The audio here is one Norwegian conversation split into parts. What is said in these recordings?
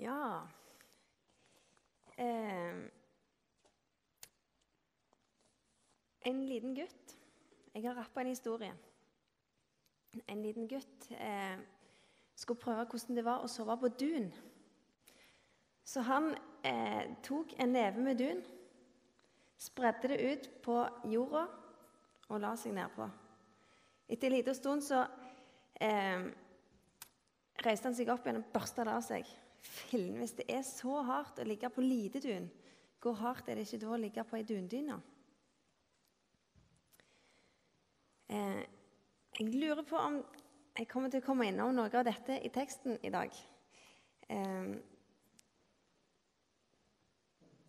Ja eh, En liten gutt Jeg har rappa en historie. En liten gutt eh, skulle prøve hvordan det var å sove på dun. Så han eh, tok en neve med dun, spredde det ut på jorda og la seg nedpå. Etter en liten stund så eh, reiste han seg opp igjen og børsta det av seg. Fillen, hvis det er så hardt å ligge på lite dun, hvor hardt er det ikke da å ligge på ei dundyne? Eh, jeg lurer på om jeg kommer til å komme innom noe av dette i teksten i dag. Eh,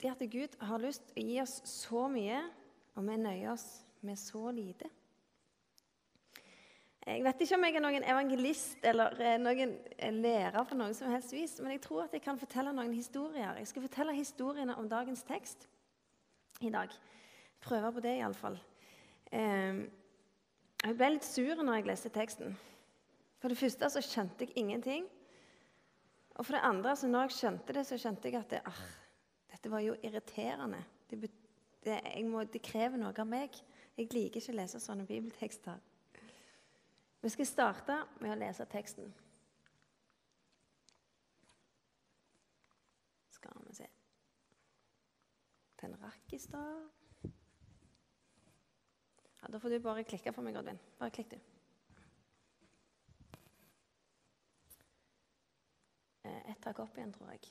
det at Gud har lyst til å gi oss så mye, og vi nøyer oss med så lite. Jeg vet ikke om jeg er noen evangelist eller eh, noen eh, lærer på noen som helst vis, men jeg tror at jeg kan fortelle noen historier. Jeg skal fortelle historiene om dagens tekst i dag. Prøve på det, iallfall. Eh, jeg ble litt sur når jeg leste teksten. For det første så skjønte jeg ingenting. Og for det andre, så når jeg skjønte det, så skjønte jeg at det, ah, dette var jo irriterende. Det, det, må, det krever noe av meg. Jeg liker ikke å lese sånne bibeltekster. Vi skal starte med å lese teksten. Skal vi se Den rakk i stad. Ja, da får du bare klikke for meg, Oddvin. Bare klikk, du. Et ett tak opp igjen, tror jeg.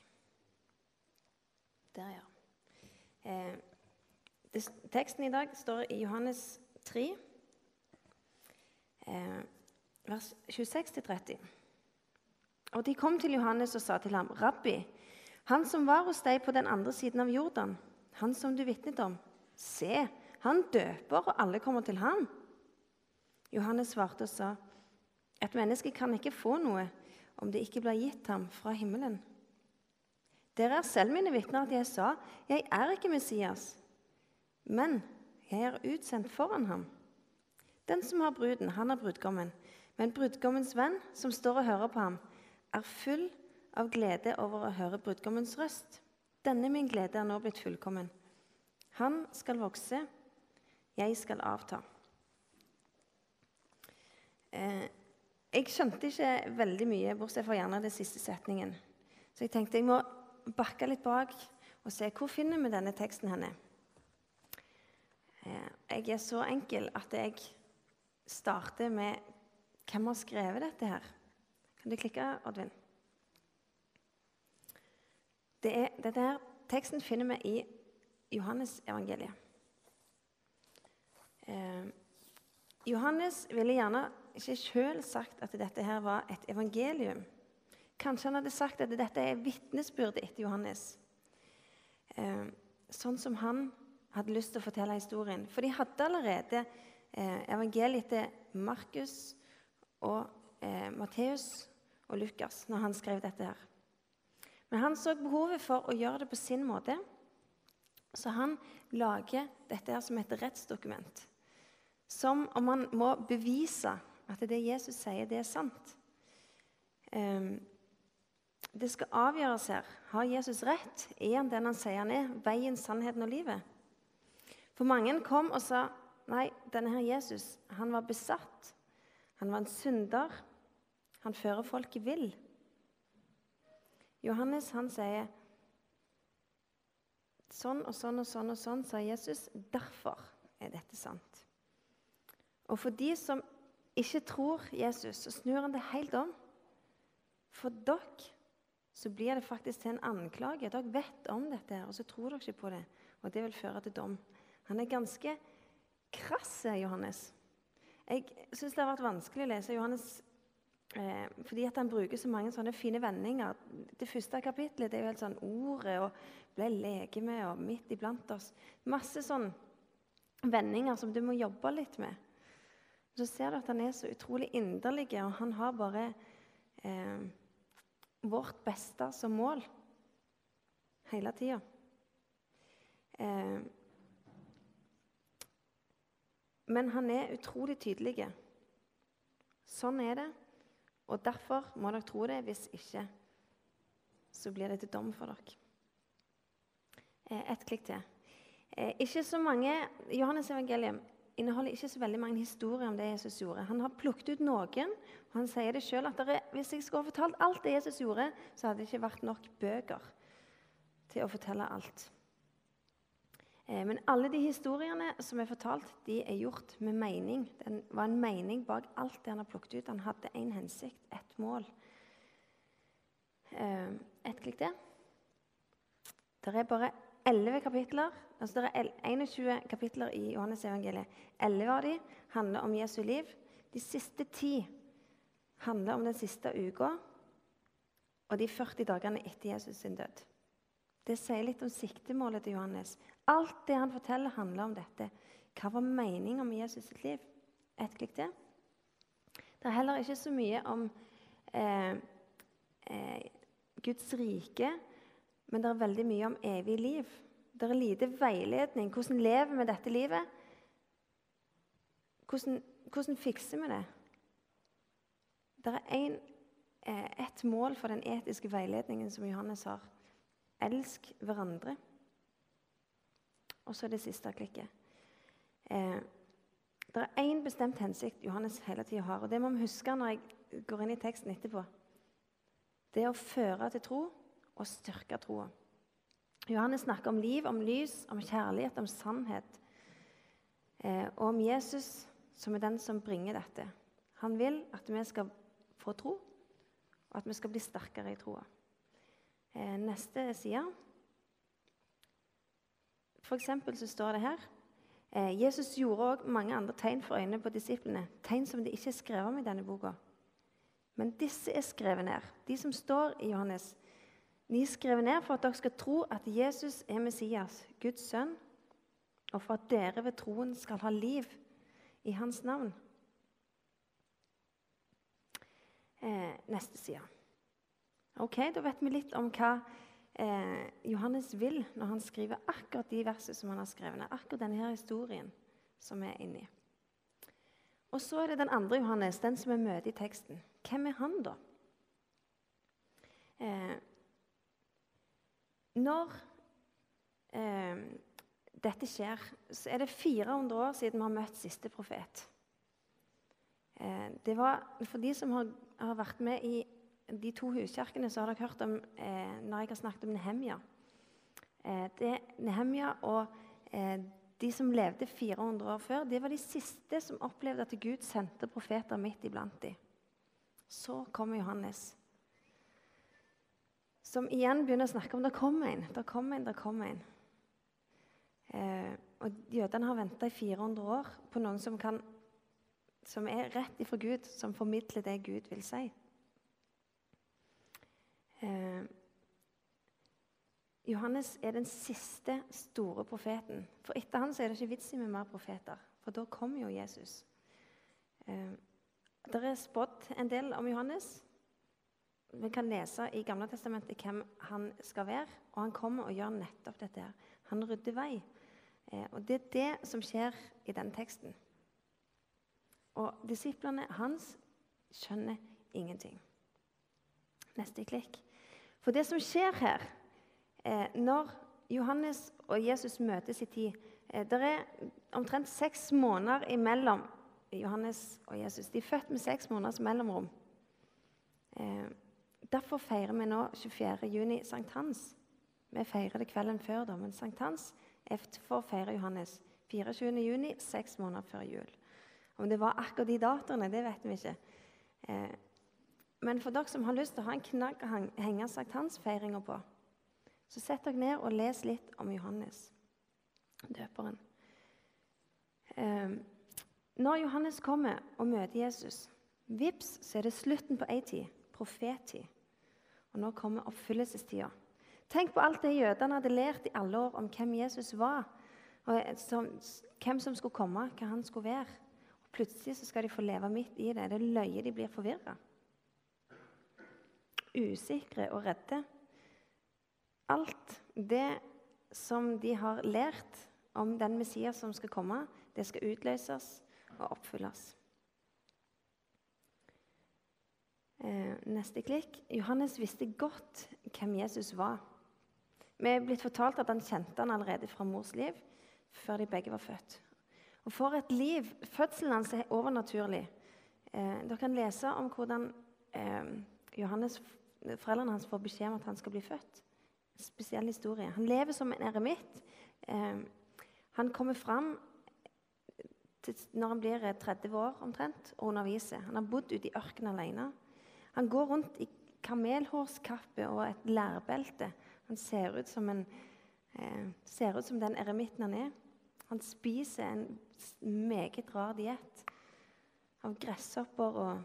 Der, ja. Eh, teksten i dag står i Johannes 3. Eh, vers 26-30. Og de kom til Johannes og sa til ham, 'Rabbi, han som var hos deg på den andre siden av Jordan, han som du vitnet om, se, han døper, og alle kommer til ham.' Johannes svarte og sa, 'Et menneske kan ikke få noe om det ikke blir gitt ham fra himmelen.' Dere er selv mine vitner at jeg sa, 'Jeg er ikke Messias', men jeg er utsendt foran ham. Den som har bruden, han er brudgommen. Men brudgommens venn, som står og hører på ham, er full av glede over å høre brudgommens røst. Denne min glede er nå blitt fullkommen. Han skal vokse, jeg skal avta. Eh, jeg skjønte ikke veldig mye, bortsett fra gjerne den siste setningen. Så jeg tenkte jeg må bakke litt bak og se hvor finner vi denne teksten henne. Eh, jeg er så enkel at jeg starter med hvem har skrevet dette her? Kan du klikke, Oddvin? Det er, dette her, Teksten finner vi i Johannes-evangeliet. Eh, Johannes ville gjerne ikke sjøl sagt at dette her var et evangelium. Kanskje han hadde sagt at dette er vitnesbyrdet etter Johannes. Eh, sånn som han hadde lyst til å fortelle historien. For de hadde allerede eh, evangeliet etter Markus og eh, Matteus og Lukas når han skrev dette. her. Men han så behovet for å gjøre det på sin måte, så han lager dette her som et rettsdokument. Som om han må bevise at det Jesus sier, det er sant. Um, det skal avgjøres her. Har Jesus rett? Er han den han sier han er? Veien, sannheten og livet? For mange kom og sa nei, denne her Jesus han var besatt han var en synder. Han fører folket vill. Johannes han sier sånn og sånn og sånn, og sånn, sa Jesus. Derfor er dette sant. Og for de som ikke tror Jesus, så snur han det helt om. For dere så blir det faktisk til en anklage. Dere vet om dette, og så tror dere ikke på det. Og det vil føre til dom. Han er ganske krass, Johannes. Jeg syns det har vært vanskelig å lese Johannes eh, fordi at han bruker så mange sånne fine vendinger. Det første kapitlet det er jo helt sånn ordet og ble legeme og midt iblant oss. Masse sånn vendinger som du må jobbe litt med. Så ser du at han er så utrolig inderlig, og han har bare eh, vårt beste som mål hele tida. Eh, men han er utrolig tydelig. Sånn er det, og derfor må dere tro det. Hvis ikke, så blir det til dom for dere. Ett et klikk til. Eh, ikke så mange, Johannes evangelium inneholder ikke så veldig mange historier om det Jesus gjorde. Han har plukket ut noen, og han sier det sjøl at er, hvis jeg skulle ha fortalt alt det Jesus gjorde, så hadde det ikke vært nok bøker til å fortelle alt. Eh, men alle de historiene som er fortalt, de er gjort med mening. Det var en mening bak alt det han har plukket ut. Han hadde én hensikt, ett mål. Eh, ett klikk der. Det er bare 11 kapitler. Altså det er 21 kapitler i Johannes evangeliet. 11 av dem handler om Jesu liv. De siste ti handler om den siste uka og de 40 dagene etter Jesus sin død. Det sier litt om siktemålet til Johannes. Alt det han forteller, handler om dette. Hva var meninga med Jesus sitt liv? Et klikk til. Det er heller ikke så mye om eh, eh, Guds rike men det er veldig mye om evig liv. Det er lite veiledning. Hvordan lever vi dette livet? Hvordan, hvordan fikser vi det? Det er en, eh, ett mål for den etiske veiledningen som Johannes har. Elsk hverandre. Og så det siste klikket. Eh, det er én bestemt hensikt Johannes hele tida har, og det må vi huske når jeg går inn i teksten etterpå. Det er å føre til tro og styrke troa. Johannes snakker om liv, om lys, om kjærlighet, om sannhet. Eh, og om Jesus, som er den som bringer dette. Han vil at vi skal få tro, og at vi skal bli sterkere i troa. Eh, neste side. For eksempel så står det her eh, Jesus gjorde òg mange andre tegn for øynene på disiplene. Tegn som det ikke er skrevet om i denne boka. Men disse er skrevet ned, de som står i Johannes de er skrevet ned for at dere skal tro at Jesus er Messias, Guds sønn, og for at dere ved troen skal ha liv i hans navn. Eh, neste side. Ok, Da vet vi litt om hva eh, Johannes vil når han skriver akkurat de versene som han har skrevet. Akkurat denne her historien som vi er inni. Og så er det den andre Johannes, den som vi møter i teksten. Hvem er han, da? Eh, når eh, dette skjer, så er det 400 år siden vi har møtt siste profet. Eh, det var, For de som har, har, vært med i de to huskirkene, så har dere hørt om eh, når jeg har snakket om Nehemja. Eh, det, Nehemja og eh, de som levde 400 år før, det var de siste som opplevde at Gud sendte profeter midt iblant dem. Så kommer Johannes som igjen begynner å snakke om det kommer en, det kommer en, det kommer en. Eh, og Jødene har venta i 400 år på noen som, kan, som er rett ifra Gud, som formidler det Gud vil si. Eh, Johannes er den siste store profeten. For etter han så er det ikke vits i med mer profeter, for da kommer jo Jesus. Eh, det er spådd en del om Johannes. Vi kan lese i Gamle testamentet hvem han skal være, og han kommer og gjør nettopp dette. her. Han rydder vei. Eh, og Det er det som skjer i den teksten. Og disiplene hans skjønner ingenting. Neste klikk. For det som skjer her, eh, når Johannes og Jesus møtes i tid eh, Det er omtrent seks måneder imellom Johannes og Jesus. De er født med seks måneders mellomrom. Eh, Derfor feirer vi nå 24. juni sankthans. Vi feirer det kvelden før, da, men sankthans er for å feire Johannes. 24. juni, seks måneder før jul. Om det var akkurat de datoene, det vet vi ikke. Eh, men for dere som har lyst til å ha en knagg å henge sankthansfeiringa på, så sett dere ned og les litt om Johannes, døperen. Eh, når Johannes kommer og møter Jesus, vips, så er det slutten på ei tid, profettid. Og nå kommer oppfyllelsestida. Tenk på alt det jødene hadde lært i alle år om hvem Jesus var, og som, hvem som skulle komme, hva han skulle være. Og Plutselig så skal de få leve midt i det. Det er løye de blir forvirra. Usikre og redde. Alt det som de har lært om den Messias som skal komme, det skal utløses og oppfylles. Eh, neste klikk. Johannes visste godt hvem Jesus var. Vi er blitt fortalt at han kjente han allerede fra mors liv, før de begge var født. Og For et liv! Fødselen hans er overnaturlig. Eh, dere kan lese om hvordan eh, Johannes, foreldrene hans får beskjed om at han skal bli født. En spesiell historie. Han lever som en eremitt. Eh, han kommer fram til, når han blir 30 år omtrent, og underviser. Han har bodd ute i ørkenen alene. Han går rundt i kamelhårskappe og et lærbelte. Han ser ut som, en, eh, ser ut som den eremitten han er. Han spiser en meget rar diett av gresshopper og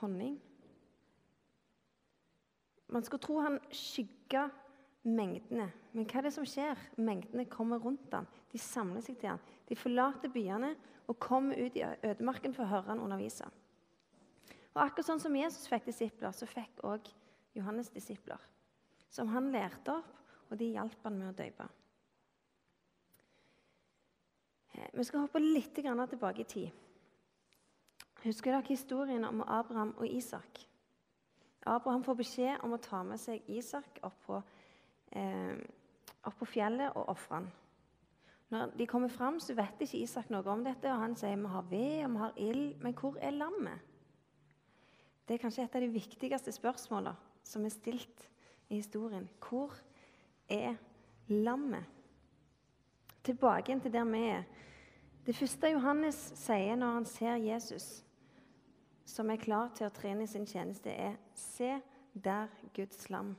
honning. Man skulle tro han skygga mengdene. Men hva er det som skjer? Mengdene kommer rundt han. De samler seg til han. De forlater byene og kommer ut i ødemarken for å høre han undervise. Og akkurat sånn som Jesus fikk disipler, så fikk òg Johannes disipler. Som han lærte opp, og de hjalp han med å døpe. Eh, vi skal hoppe litt tilbake i tid. Husker dere historien om Abraham og Isak? Abraham får beskjed om å ta med seg Isak opp på, eh, opp på fjellet og ofre han. Når de kommer fram, så vet ikke Isak noe om dette. og Han sier vi har ved og vi har ild, men hvor er lammet? Det er kanskje et av de viktigste spørsmålene som er stilt i historien. Hvor er lammet? Tilbake til der vi er. Det første Johannes sier når han ser Jesus, som er klar til å trene i sin tjeneste, er 'Se der Guds lam'.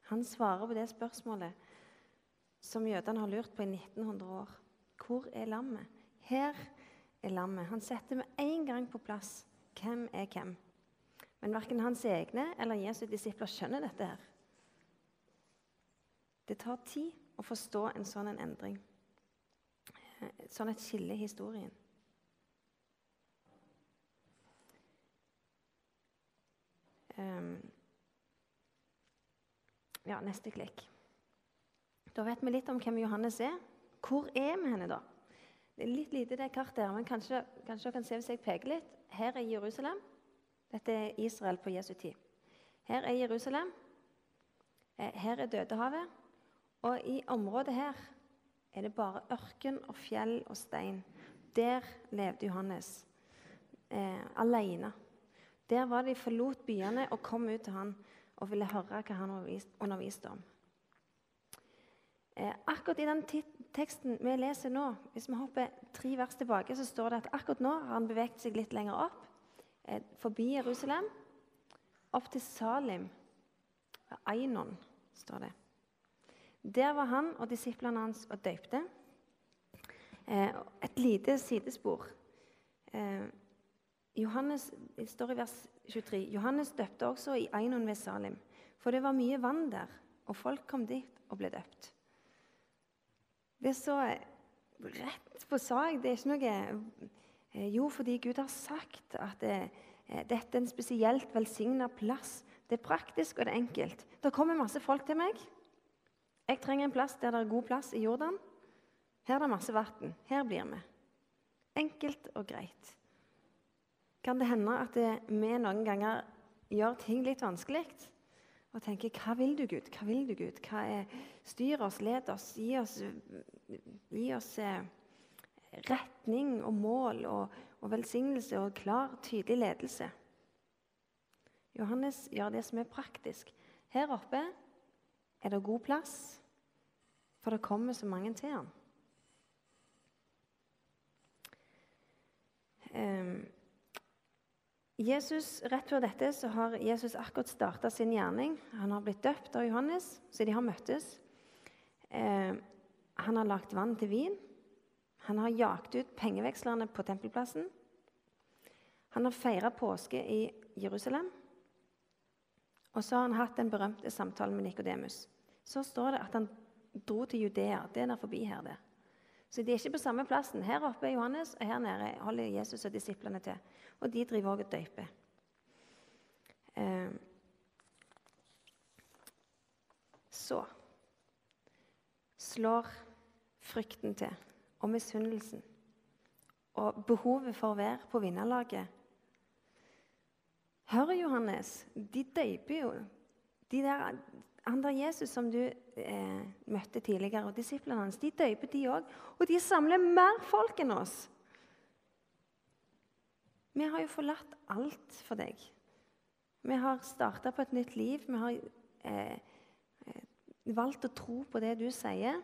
Han svarer på det spørsmålet som jødene har lurt på i 1900 år. Hvor er lammet? Her er lammet. Han setter med en gang på plass hvem er hvem. Men verken hans egne eller Jesu disipler skjønner dette. her. Det tar tid å forstå en sånn en endring. Sånn et skille i historien. Ja, neste klikk. Da vet vi litt om hvem Johannes er. Hvor er vi henne da? Det er litt lite det kartet her, men kanskje, kanskje dere kan se hvis jeg peker litt. Her er Jerusalem. Dette er Israel på Jesu tid. Her er Jerusalem. Eh, her er Dødehavet. Og i området her er det bare ørken og fjell og stein. Der levde Johannes eh, alene. Der var de forlot byene og kom ut til han og ville høre hva han underviste om. Eh, akkurat i den teksten vi leser nå, hvis vi hopper tre vers tilbake, så står det at akkurat nå har han beveget seg litt lenger opp, eh, forbi Jerusalem, opp til Salim. Einon, står det. Der var han og disiplene hans og døypte. Eh, et lite sidespor. Eh, Johannes, det står i vers 23. Johannes døpte også i Einon ved Salim, for det var mye vann der, og folk kom dit og ble døpt. Det er så rett på sak. Det er ikke noe eh, Jo, fordi Gud har sagt at det, eh, dette er en spesielt velsigna plass. Det er praktisk, og det er enkelt. Det kommer masse folk til meg. Jeg trenger en plass der det er god plass i Jordan. Her er det masse vann. Her blir vi. Enkelt og greit kan det hende at vi noen ganger gjør ting litt vanskelig. Og tenker 'Hva vil du, Gud? Hva vil du, Gud? Hva er, styr oss, led oss, gi oss, gi oss eh, retning og mål og, og velsignelse og klar, tydelig ledelse. Johannes gjør det som er praktisk. Her oppe er det god plass, for det kommer så mange til ham. Um, Jesus, Rett før dette så har Jesus akkurat starta sin gjerning. Han har blitt døpt av Johannes, så de har møttes. Eh, han har lagt vann til vin. Han har jagt ut pengevekslerne på tempelplassen. Han har feira påske i Jerusalem. Og så har han hatt den berømte samtalen med Nikodemus. Så står det at han dro til Judea. Det er der forbi her. det. Så de er ikke på samme plassen. Her oppe er Johannes, og her nede holder Jesus og disiplene til. Og de driver òg og døyper. Eh, så slår frykten til, og misunnelsen, og behovet for å være på vinnerlaget. Hør, Johannes, de døyper jo. De der, han der Jesus som du eh, møtte tidligere, og disiplene hans, de døyper de òg. Og de samler mer folk enn oss. Vi har jo forlatt alt for deg. Vi har starta på et nytt liv. Vi har eh, eh, valgt å tro på det du sier.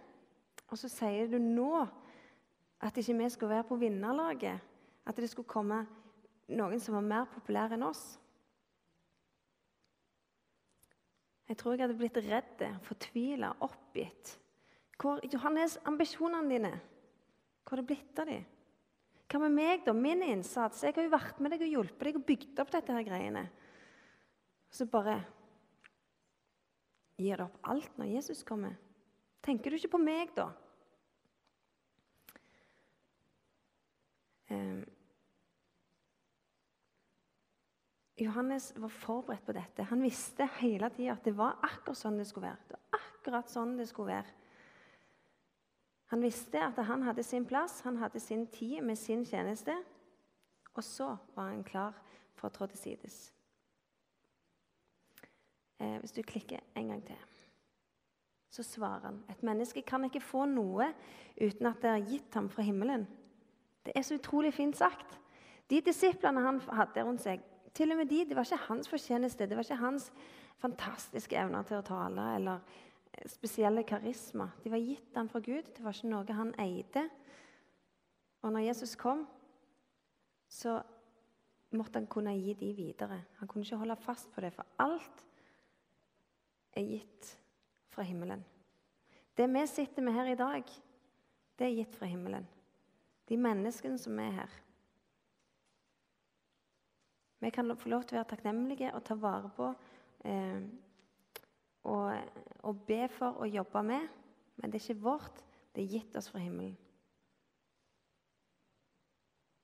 Og så sier du nå at ikke vi skulle være på vinnerlaget. At det skulle komme noen som var mer populær enn oss. Jeg tror jeg hadde blitt redd, fortvila, oppgitt. Hvor, Johannes, ambisjonene dine, hvor er det blitt av dem? Hva med meg, da? Min innsats? Jeg har jo vært med deg og hjulpet deg og bygd opp dette her greiene. Så bare gir det opp alt når Jesus kommer. Tenker du ikke på meg, da? Um, Johannes var forberedt på dette. Han visste hele tida at det var akkurat sånn det skulle være. Det var akkurat sånn det skulle være. Han visste at han hadde sin plass, han hadde sin tid med sin tjeneste. Og så var han klar for å trå til sides. Eh, hvis du klikker en gang til, så svarer han. Et menneske kan ikke få noe uten at det er gitt ham fra himmelen. Det er så utrolig fint sagt. De disiplene han hadde rundt seg, til og med de, Det var ikke hans fortjeneste, det var ikke hans fantastiske evner til å tale eller eh, spesielle karisma. De var gitt ham fra Gud. Det var ikke noe han eide. Og når Jesus kom, så måtte han kunne gi de videre. Han kunne ikke holde fast på det, for alt er gitt fra himmelen. Det vi sitter med her i dag, det er gitt fra himmelen. De menneskene som er her. Vi kan få lov til å være takknemlige og ta vare på eh, og, og, be for og jobbe med. Men det er ikke vårt. Det er gitt oss fra himmelen.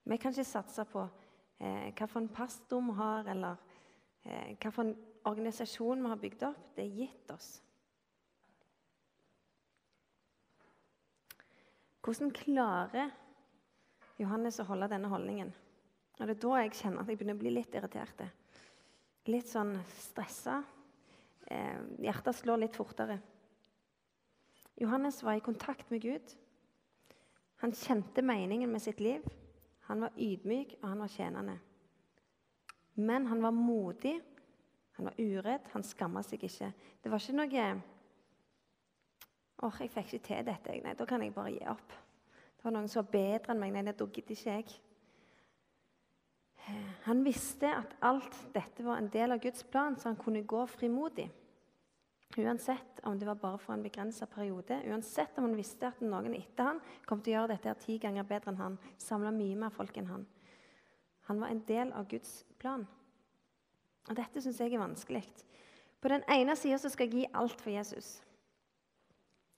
Vi kan ikke satse på eh, hvilken pastor vi har, eller eh, hvilken organisasjon vi har bygd opp. Det er gitt oss. Hvordan klarer Johannes å holde denne holdningen? Og Det er da jeg kjenner at jeg begynner å bli litt irritert. Litt sånn stressa. Eh, hjertet slår litt fortere. Johannes var i kontakt med Gud. Han kjente meningen med sitt liv. Han var ydmyk, og han var tjenende. Men han var modig, han var uredd, han skamma seg ikke. Det var ikke noe åh, jeg fikk ikke til dette. Nei, da kan jeg bare gi opp. Det var noen som var bedre enn meg. Nei, da gidder ikke jeg. Han visste at alt dette var en del av Guds plan, så han kunne gå frimodig. Uansett om det var bare for en begrensa periode, uansett om han visste at noen etter han kom til å gjøre dette ti ganger bedre enn han, samla mye mer folk enn han. Han var en del av Guds plan. Og Dette syns jeg er vanskelig. På den ene sida skal jeg gi alt for Jesus.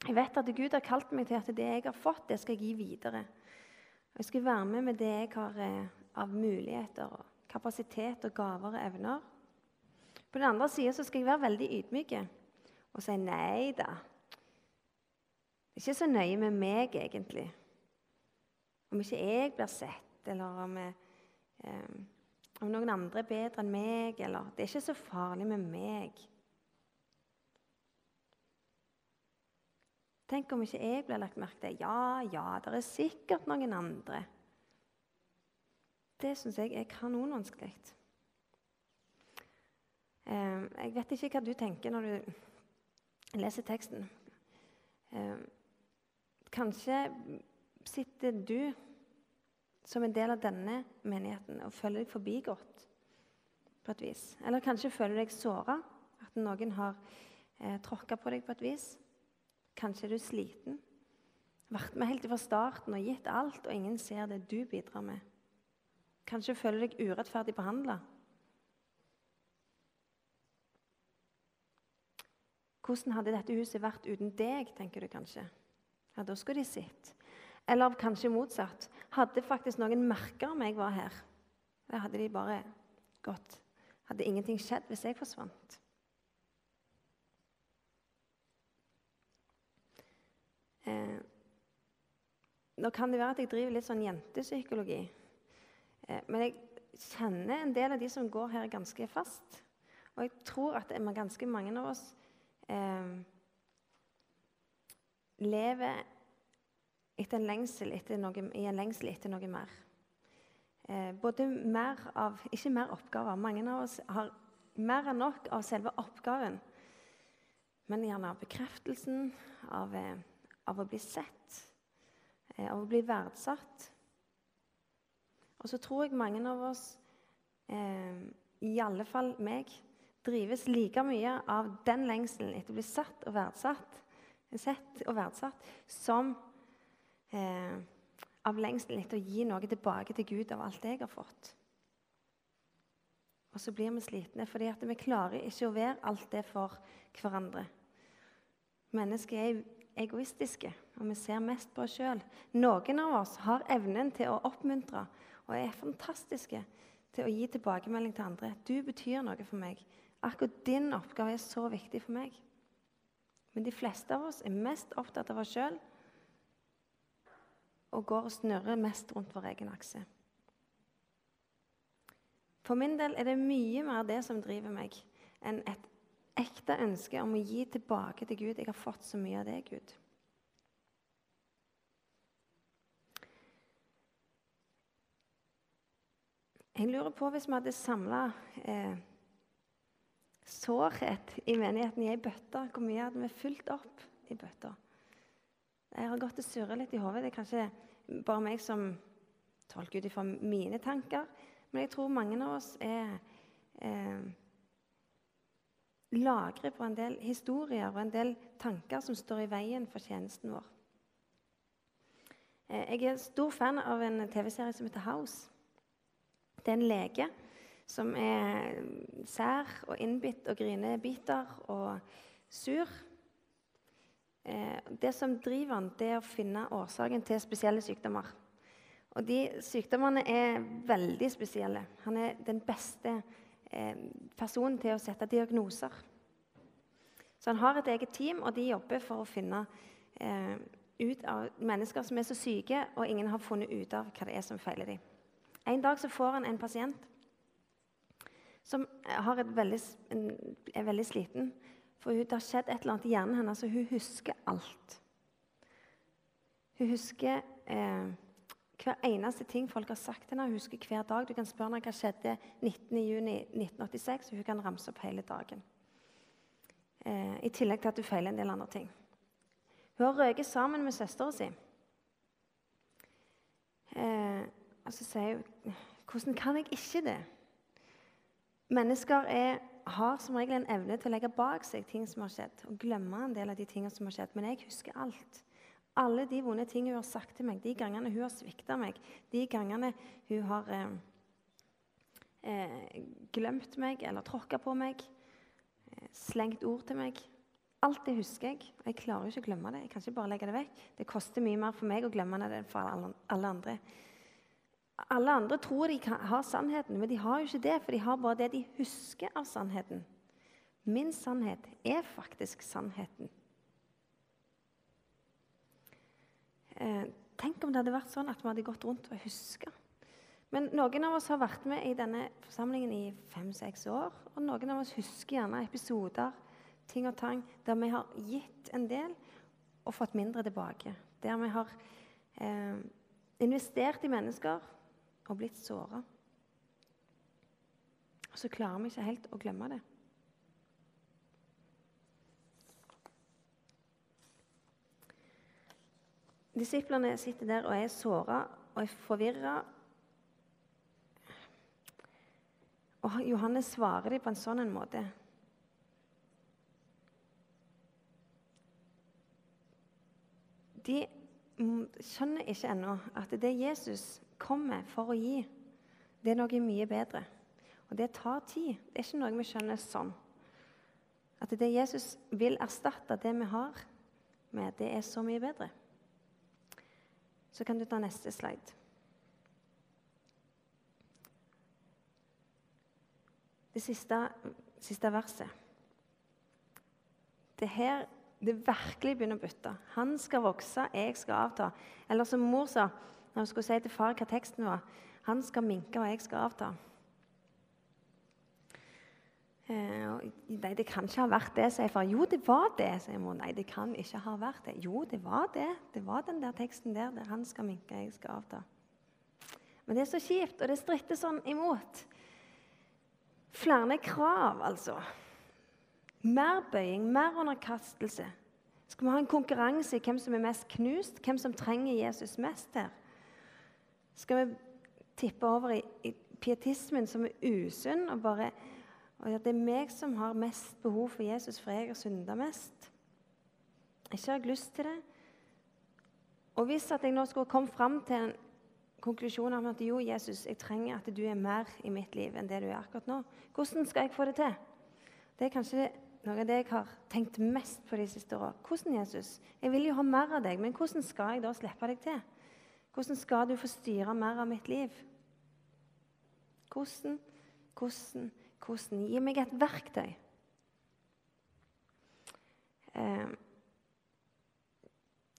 Jeg vet at Gud har kalt meg til at det jeg har fått, det skal jeg gi videre. Jeg skal være med med det jeg har eh, av muligheter, og kapasitet, og gaver og evner. På den andre sida skal jeg være veldig ydmyk og si nei da. Det er ikke så nøye med meg, egentlig. Om ikke jeg blir sett, eller om, jeg, eh, om noen andre er bedre enn meg. Eller, det er ikke så farlig med meg. Tenk om ikke jeg blir lagt merke til. Ja, ja, det er sikkert noen andre. Det syns jeg er kanonvanskelig. Eh, jeg vet ikke hva du tenker når du leser teksten. Eh, kanskje sitter du som en del av denne menigheten og føler deg forbigått på et vis. Eller kanskje føler du deg såra, at noen har eh, tråkka på deg på et vis. Kanskje er du sliten. Vært med helt fra starten og gitt alt, og ingen ser det du bidrar med. Kanskje føler deg urettferdig behandla. Hvordan hadde dette huset vært uten deg, tenker du kanskje. Ja, Da skulle de sett. Eller kanskje motsatt. Hadde faktisk noen merka om jeg var her? Eller hadde de bare gått? Hadde ingenting skjedd hvis jeg forsvant? Eh, nå kan det være at jeg driver litt sånn jentepsykologi. Eh, men jeg kjenner en del av de som går her, ganske fast. Og jeg tror at ganske mange av oss eh, lever etter en lengsel etter noe, i en lengsel etter noe mer. Eh, både mer av Ikke mer oppgaver. Mange av oss har mer enn nok av selve oppgaven. Men gjerne av bekreftelsen, av, eh, av å bli sett, eh, av å bli verdsatt. Og så tror jeg mange av oss, eh, i alle fall meg, drives like mye av den lengselen etter å bli satt og verdsatt, sett og verdsatt som eh, av lengselen etter å gi noe tilbake til Gud av alt jeg har fått. Og så blir vi slitne fordi vi klarer ikke å være alt det for hverandre. Mennesker er egoistiske, og vi ser mest på oss sjøl. Noen av oss har evnen til å oppmuntre og er fantastiske til å gi tilbakemelding til andre. 'Du betyr noe for meg.' Akkurat din oppgave er så viktig for meg. Men de fleste av oss er mest opptatt av oss sjøl og går og snurrer mest rundt vår egen akse. For min del er det mye mer det som driver meg, enn et ekte ønske om å gi tilbake til Gud. Jeg har fått så mye av det, Gud. Jeg lurer på hvis vi hadde samla eh, sårhet i menigheten i ei bøtte, hvor mye hadde vi fylt opp i bøtta? Jeg har gått og surra litt i hodet. Det er kanskje bare meg som tolker ut ifra mine tanker. Men jeg tror mange av oss er eh, lagrer på en del historier og en del tanker som står i veien for tjenesten vår. Eh, jeg er stor fan av en TV-serie som heter House. Det er en lege som er sær og innbitt og grinebiter og sur. Eh, det som driver han, det er å finne årsaken til spesielle sykdommer. Og de sykdommene er veldig spesielle. Han er den beste eh, personen til å sette diagnoser. Så han har et eget team, og de jobber for å finne eh, ut av mennesker som er så syke, og ingen har funnet ut av hva det er som feiler dem. En dag så får han en pasient som veldig, er veldig sliten. For det har skjedd et eller annet i hjernen hennes, så hun husker alt. Hun husker eh, hver eneste ting folk har sagt til henne. Hun husker hver dag. Du kan spørre henne hva skjedde 19.6.1986, og hun kan ramse opp hele dagen. Eh, I tillegg til at hun feiler en del andre ting. Hun har røket sammen med søstera si. Eh, og så sier hun Hvordan kan jeg ikke det? Mennesker er har som regel en evne til å legge bak seg ting som har skjedd, og glemme en del av de tingene som har skjedd. Men jeg husker alt. Alle de vonde tingene hun har sagt til meg, de gangene hun har svikta meg, de gangene hun har eh, eh, glemt meg eller tråkka på meg, eh, slengt ord til meg. Alt det husker jeg, og jeg klarer jo ikke å glemme det. Jeg kan ikke bare legge det vekk. Det koster mye mer for meg å glemme det enn for alle andre. Alle andre tror de har sannheten, men de har jo ikke det, for de har bare det de husker av sannheten. Min sannhet er faktisk sannheten. Eh, tenk om det hadde vært sånn at vi hadde gått rundt og huska. Men noen av oss har vært med i denne forsamlingen i fem-seks år. Og noen av oss husker gjerne episoder ting og tang, der vi har gitt en del og fått mindre tilbake. Der vi har eh, investert i mennesker og blitt såra. Og så klarer vi ikke helt å glemme det. Disiplene sitter der og er såra og er forvirra. Og Johannes svarer dem på en sånn en måte. De skjønner ikke ennå at det Jesus kommer for å gi, det er noe mye bedre. Og det tar tid. Det er ikke noe vi skjønner sånn. At det Jesus vil erstatte det vi har med, det er så mye bedre. Så kan du ta neste slide. Det siste, siste verset. Det her det virkelig begynner å bytte. Han skal vokse, jeg skal avta. Eller som mor sa når hun skulle si til far hva teksten var. Han skal minke, og jeg skal avta. Eh, nei, det kan ikke ha vært det, sier far. Jo, det var det, sier mor. Nei, det kan ikke ha vært det. Jo, det var det. Det var den der teksten der der han skal minke, jeg skal avta. Men det er så kjipt, og det stritter sånn imot. Flere krav, altså. Mer bøying, mer underkastelse. Skal vi ha en konkurranse i hvem som er mest knust, hvem som trenger Jesus mest her? Skal vi tippe over i, i pietismen som er usunn, og bare og at det er meg som har mest behov for Jesus, for jeg har synda mest. Ikke har jeg lyst til det. Og hvis at jeg nå skulle komme fram til en konklusjon om at jo, Jesus, jeg trenger at du er mer i mitt liv enn det du er akkurat nå, hvordan skal jeg få det til? Det er kanskje noe av det jeg har tenkt mest på de siste åra. Hvordan, Jesus? Jeg vil jo ha mer av deg, men hvordan skal jeg da slippe deg til? Hvordan skal du få styre mer av mitt liv? Hvordan, hvordan, hvordan? Gi meg et verktøy. Eh,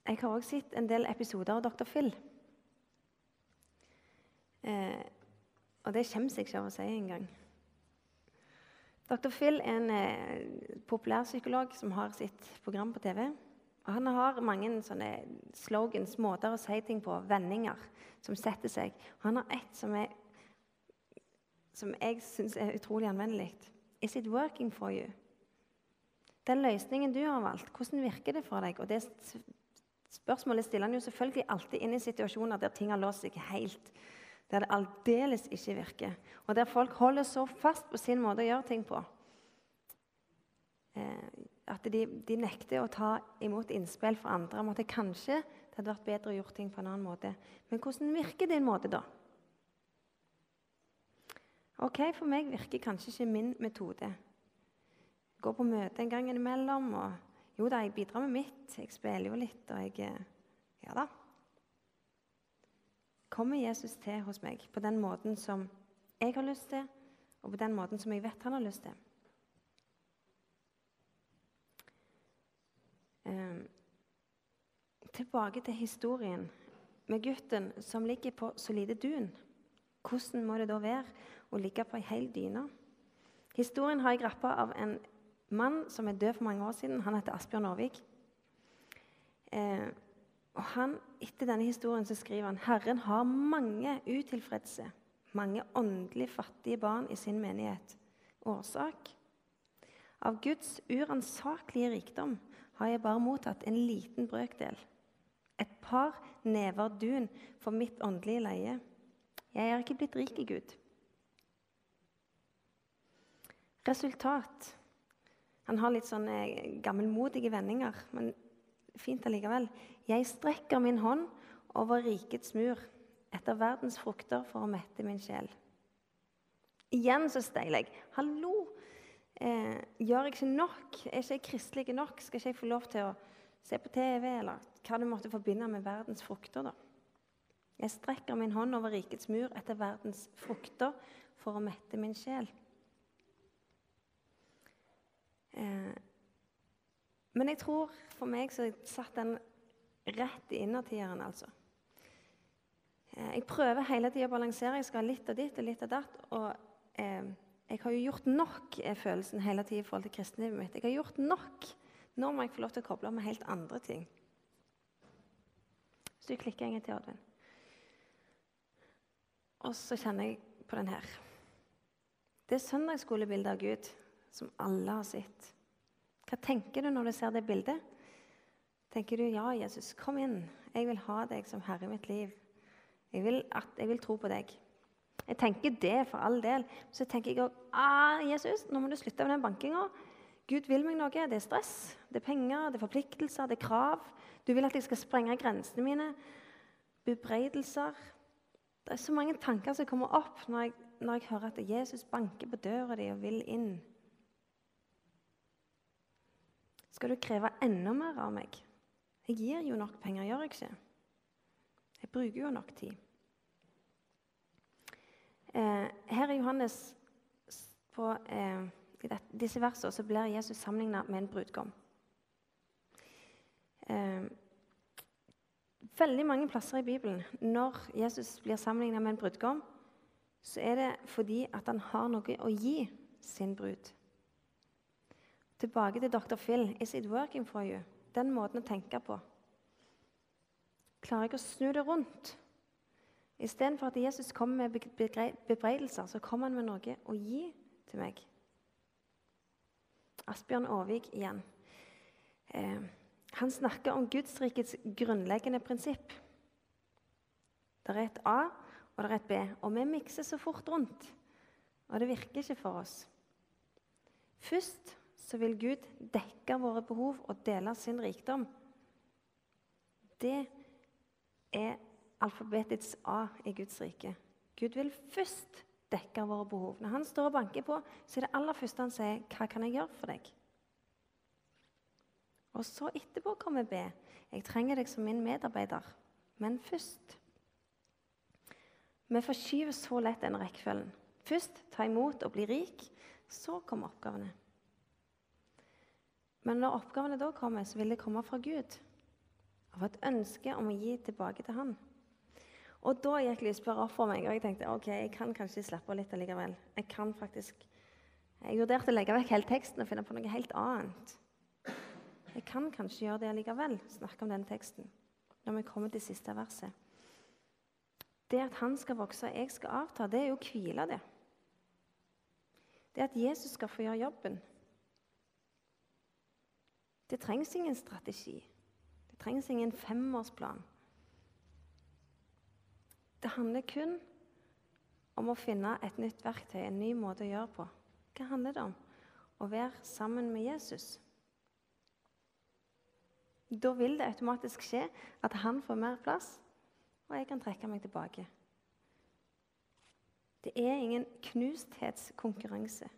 jeg har også sett en del episoder av Dr. Phil. Eh, og det skjemmes jeg ikke av å si engang. Dr. Phil er en eh, populærpsykolog som har sitt program på TV. Han har mange sånne slogans, måter å si ting på, vendinger som setter seg. Og han har ett som som jeg syns er utrolig anvendelig. Is it working for you? Den løsningen du har valgt, hvordan virker det for deg? Og det Spørsmålet stiller han jo selvfølgelig alltid inn i situasjoner der ting har låst seg helt. Der det aldeles ikke virker. Og der folk holder så fast på sin måte å gjøre ting på eh, at de, de, nekter å ta imot innspill fra andre om at det kanskje det hadde vært bedre å gjøre ting på en annen måte. Men hvordan virker din måte, da? Ok, For meg virker kanskje ikke min metode. Gå på møte en gang innimellom. og Jo da, jeg bidrar med mitt. Jeg spiller jo litt, og jeg eh, Ja da. Kommer Jesus til hos meg på den måten som jeg har lyst til, og på den måten som jeg vet han har lyst til? Um, tilbake til historien med gutten som ligger på solide dun. Hvordan må det da være å ligge på ei hel dyne? Historien har jeg rappa av en mann som er død for mange år siden. Han heter Asbjørn Aarvik. Eh, og han, Etter denne historien så skriver han Herren har mange utilfredse, mange åndelig fattige barn i sin menighet. Årsak? Av Guds uransakelige rikdom har jeg bare mottatt en liten brøkdel. Et par never dun for mitt åndelige leie. Jeg er ikke blitt rik i Gud. Resultat. Han har litt sånne gammelmodige vendinger, men fint allikevel. Jeg strekker min hånd over rikets mur etter verdens frukter for å mette min sjel. Igjen så steiler jeg. Hallo! Eh, gjør jeg ikke nok? Er ikke jeg kristelig nok? Skal ikke jeg få lov til å se på TV, eller hva du måtte forbinde med verdens frukter? da? Jeg strekker min hånd over rikets mur etter verdens frukter for å mette min sjel. Eh, men jeg tror for meg så satt den rett i innertieren, altså. Eh, jeg prøver hele tida å balansere. Jeg skal ha litt av ditt og litt av datt. Og eh, jeg har jo gjort nok, er følelsen hele tida i forhold til kristenlivet mitt. Jeg har gjort nok. Nå må jeg få lov til å koble med helt andre ting. Så du klikker en gang til, Oddvin. Og så kjenner jeg på den her. Det søndagsskolebildet av Gud som alle har sett. Hva tenker du når du ser det bildet? Tenker du ja, Jesus, kom inn. Jeg vil ha deg som herre i mitt liv. Jeg vil, at, jeg vil tro på deg. Jeg tenker det for all del. Så tenker jeg òg ah, Jesus, nå må du slutte med den bankinga. Gud vil meg noe. Det er stress, det er penger, det er forpliktelser, det er krav. Du vil at jeg skal sprenge grensene mine. Bebreidelser. Det er så mange tanker som kommer opp når jeg, når jeg hører at Jesus banker på døra di og vil inn. Skal du kreve enda mer av meg? Jeg gir jo nok penger, gjør jeg ikke? Jeg bruker jo nok tid. Eh, her i Johannes på eh, i disse versene så blir Jesus sammenlignet med en brudgom. Eh, Veldig mange plasser i Bibelen når Jesus blir sammenlignet med en brudgom, så er det fordi at han har noe å gi sin brud. Tilbake til dr. Phil. Is it working for you? Den måten å tenke på. Klarer jeg å snu det rundt? Istedenfor at Jesus kommer med bebreidelser, så kommer han med noe å gi til meg. Asbjørn Aavik igjen. Eh, han snakker om Gudsrikets grunnleggende prinsipp. Det er et A og det er et B, og vi mikser så fort rundt. Og det virker ikke for oss. Først så vil Gud dekke våre behov og dele sin rikdom. Det er alfabetets A i Guds rike. Gud vil først dekke våre behov. Når han står og banker på, så er det aller første han sier, 'Hva kan jeg gjøre for deg?' Og så etterpå kommer B. 'Jeg trenger deg som min medarbeider.' Men først Vi forskyver så lett den rekkefølgen. Først ta imot og bli rik. Så kommer oppgavene. Men når oppgavene da kommer, så vil det komme fra Gud. Av et ønske om å gi tilbake til Han. Og da gikk lyspæra opp for meg, og jeg tenkte ok, jeg kan kanskje slappe av litt allikevel. Jeg kan faktisk... Jeg vurderte å legge vekk hele teksten og finne på noe helt annet. Jeg kan kanskje gjøre det allikevel, snakke om den teksten, når vi kommer til siste verset. Det at han skal vokse og jeg skal avta, det er jo å hvile, det. Det at Jesus skal få gjøre jobben. Det trengs ingen strategi. Det trengs ingen femårsplan. Det handler kun om å finne et nytt verktøy, en ny måte å gjøre på. Hva handler det om? Å være sammen med Jesus. Da vil det automatisk skje at han får mer plass, og jeg kan trekke meg tilbake. Det er ingen knusthetskonkurranse.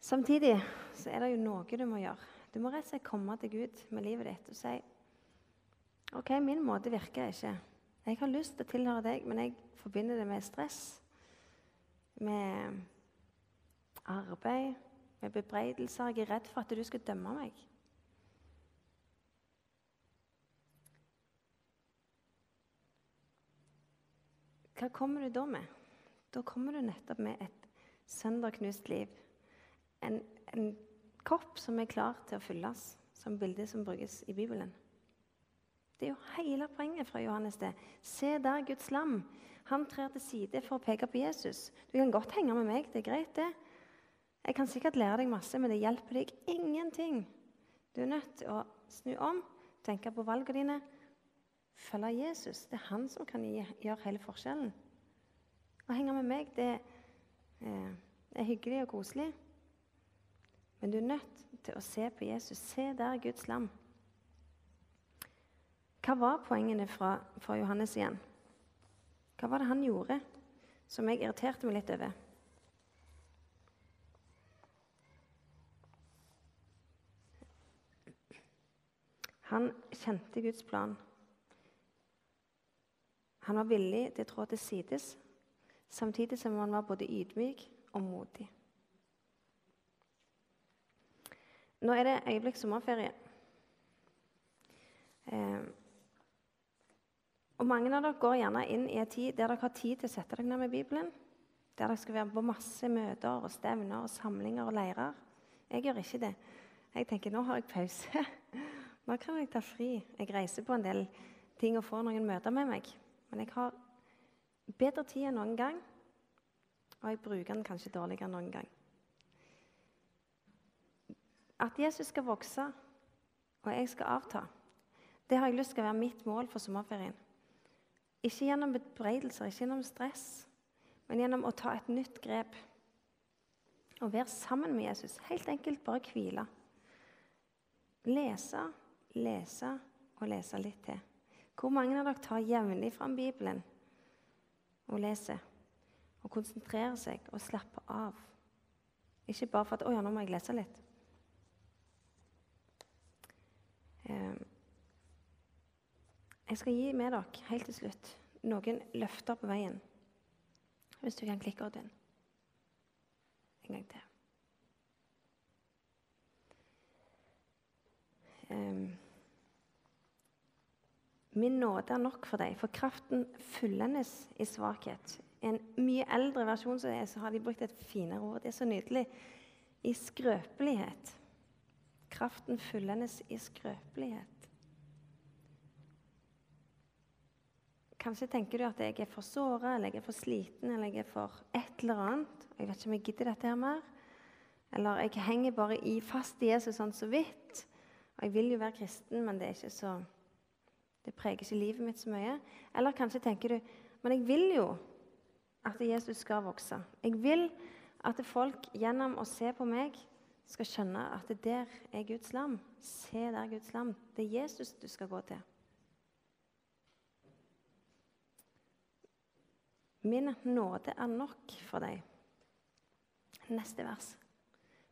Samtidig så er det jo noe du må gjøre. Du må rett og slett komme til Gud med livet ditt og si OK, min måte virker ikke. Jeg har lyst til å tilhøre deg, men jeg forbinder det med stress, med arbeid, med bebreidelser. Jeg er redd for at du skal dømme meg. Hva kommer du da med? Da kommer du nettopp med et sønderknust liv. En, en kopp som er klar til å fylles, som bildet som brukes i Bibelen. Det er jo hele poenget fra Johannes. det. Se der Guds lam. Han trer til side for å peke på Jesus. Du kan godt henge med meg, det er greit, det. Jeg kan sikkert lære deg masse, men det hjelper deg ingenting. Du er nødt til å snu om, tenke på valgene dine, følge Jesus. Det er han som kan gjøre hele forskjellen. Å henge med meg, det eh, er hyggelig og koselig. Men du er nødt til å se på Jesus. Se der Guds lam. Hva var poengene fra, fra, Johannes igjen? Hva var det han gjorde som jeg irriterte meg litt over? Han kjente Guds plan. Han var villig til å trå til sides, samtidig som han var både ydmyk og modig. Nå er det øyeblikk sommerferie. Eh, og Mange av dere går gjerne inn i en tid der dere har tid til å sette dere ned med Bibelen. Der dere skal være på masse møter og stevner og samlinger og leirer. Jeg gjør ikke det. Jeg tenker nå har jeg pause. Nå kan jeg ta fri. Jeg reiser på en del ting og får noen møter med meg. Men jeg har bedre tid enn noen gang, og jeg bruker den kanskje dårligere enn noen gang. At Jesus skal vokse, og jeg skal avta, det har jeg lyst til å være mitt mål for sommerferien. Ikke gjennom bebreidelser, ikke gjennom stress, men gjennom å ta et nytt grep. Å være sammen med Jesus. Helt enkelt bare hvile. Lese, lese og lese litt til. Hvor mange av dere tar jevnlig fram Bibelen og leser? Og konsentrerer seg og slapper av? Ikke bare for at 'Å ja, nå må jeg lese litt'. Um, jeg skal gi med dere helt til slutt noen løfter på veien. Hvis du kan klikke ut den en gang til. Um, Min nåde er nok for deg, for kraften fullendes i svakhet. I en mye eldre versjon så, så har de brukt et finere ord. Det er så nydelig. I skrøpelighet. Kraften fullendes i skrøpelighet. Kanskje tenker du at jeg er for såra, eller jeg er for sliten, eller jeg er for et eller annet. Jeg vet ikke om jeg gidder dette her mer. Eller jeg henger bare i fast i Jesus sånn så vidt. Og jeg vil jo være kristen, men det er ikke så det preger ikke livet mitt så mye. Eller kanskje tenker du men jeg vil jo at Jesus skal vokse. Jeg vil at folk gjennom å se på meg skal skjønne at det der er Guds lam. Se der Guds lam. Det er Jesus du skal gå til. Min nåde er nok for deg. Neste vers.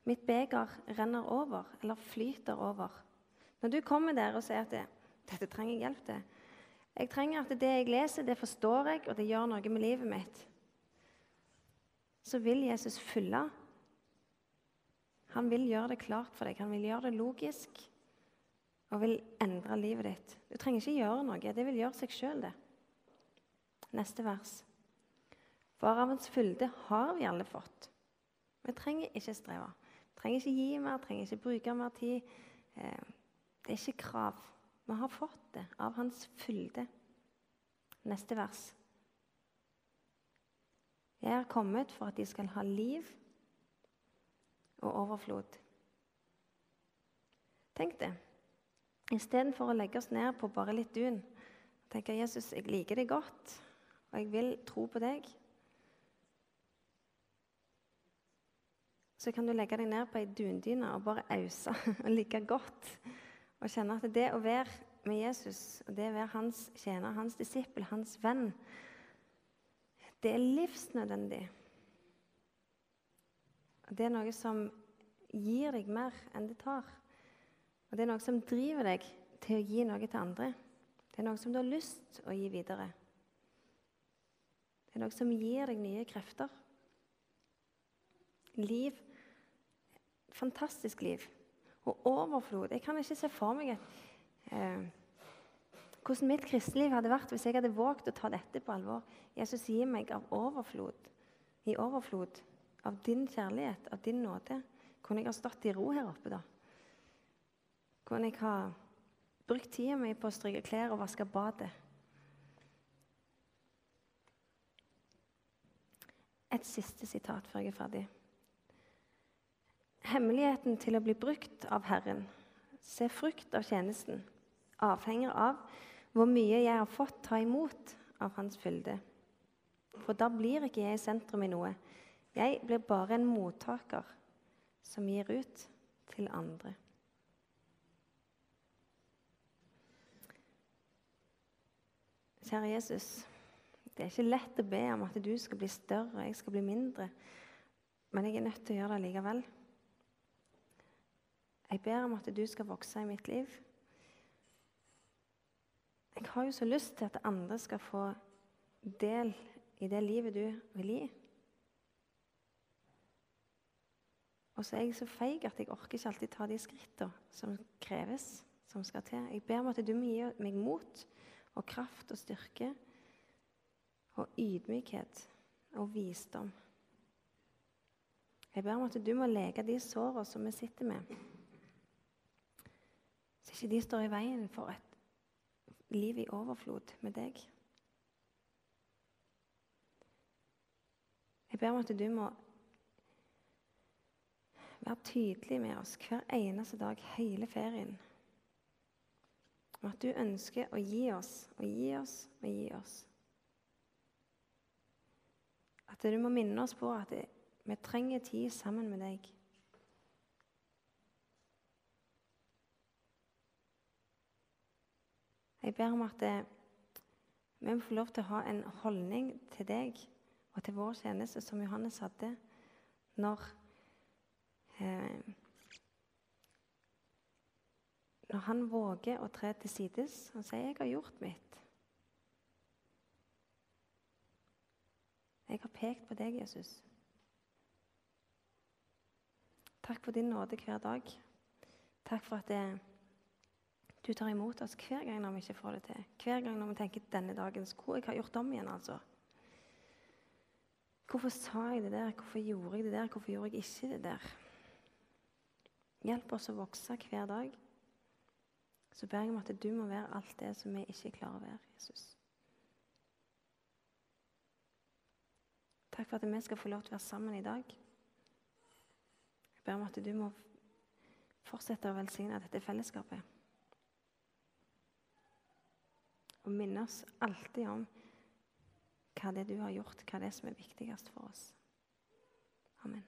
Mitt beger renner over, eller flyter over. Når du kommer der og sier at det, 'dette trenger jeg hjelp til' Jeg trenger at det jeg leser, det forstår jeg, og det gjør noe med livet mitt. Så vil Jesus fylle. Han vil gjøre det klart for deg. Han vil gjøre det logisk og vil endre livet ditt. Du trenger ikke gjøre noe. Det vil gjøre seg sjøl, det. Neste vers. For av hans fylde har vi alle fått. Vi trenger ikke streve. Vi trenger ikke gi mer, trenger ikke bruke mer tid. Eh, det er ikke krav. Vi har fått det av hans fylde. Neste vers. Jeg er kommet for at de skal ha liv og overflod. Tenk det. Istedenfor å legge oss ned på bare litt dun tenker Jesus jeg liker deg godt, og jeg vil tro på deg. Så kan du legge deg ned på ei dundyne og bare ause og ligge godt. Og kjenne at det å være med Jesus, og det å være hans tjener, hans disippel, hans venn, det er livsnødvendig. Og det er noe som gir deg mer enn det tar. Og det er noe som driver deg til å gi noe til andre. Det er noe som du har lyst å gi videre. Det er noe som gir deg nye krefter. Liv fantastisk liv. Og overflod. Jeg kan ikke se for meg et, eh, hvordan mitt kristenliv hadde vært hvis jeg hadde våget å ta dette på alvor. Jesus gir meg av overflod, i overflod av din kjærlighet, av din nåde. Kunne jeg ha stått i ro her oppe, da? Kunne jeg ha brukt tida mi på å stryke klær og vaske badet? Et siste sitat før jeg er ferdig. Hemmeligheten til å bli brukt av Herren, se frukt av tjenesten, avhenger av hvor mye jeg har fått ta imot av Hans fylde. For da blir ikke jeg i sentrum i noe. Jeg blir bare en mottaker som gir ut til andre. Kjære Jesus, det er ikke lett å be om at du skal bli større og jeg skal bli mindre. Men jeg er nødt til å gjøre det likevel. Jeg ber om at du skal vokse i mitt liv. Jeg har jo så lyst til at andre skal få del i det livet du vil gi. Og så er jeg så feig at jeg orker ikke alltid ta de skrittene som kreves, som skal til. Jeg ber om at du må gi meg mot og kraft og styrke og ydmykhet og visdom. Jeg ber om at du må leke de sårene som vi sitter med. Så ikke de står i veien for et liv i overflod med deg. Jeg ber om at du må være tydelig med oss hver eneste dag hele ferien. Og at du ønsker å gi oss og gi oss og gi oss. At du må minne oss på at vi trenger tid sammen med deg. Jeg ber om at eh, vi må få lov til å ha en holdning til deg og til vår tjeneste som Johannes hadde når eh, Når han våger å tre til sides og sier 'Jeg har gjort mitt'. Jeg har pekt på deg, Jesus. Takk for din nåde hver dag. Takk for at det, Du tar imot oss hver gang når vi ikke får det til. Hver gang når vi tenker denne dagen skulle jeg ha gjort om igjen. altså. Hvorfor sa jeg det der? Hvorfor gjorde jeg det der? Hvorfor gjorde jeg ikke det der? Hjelp oss å vokse hver dag. Så ber jeg om at du må være alt det som vi ikke klarer å være, Jesus. Takk for at vi skal få lov til å være sammen i dag. Jeg ber om at du må fortsette å velsigne dette fellesskapet. Og minne oss alltid om hva det er du har gjort, hva det er som er viktigst for oss. Amen.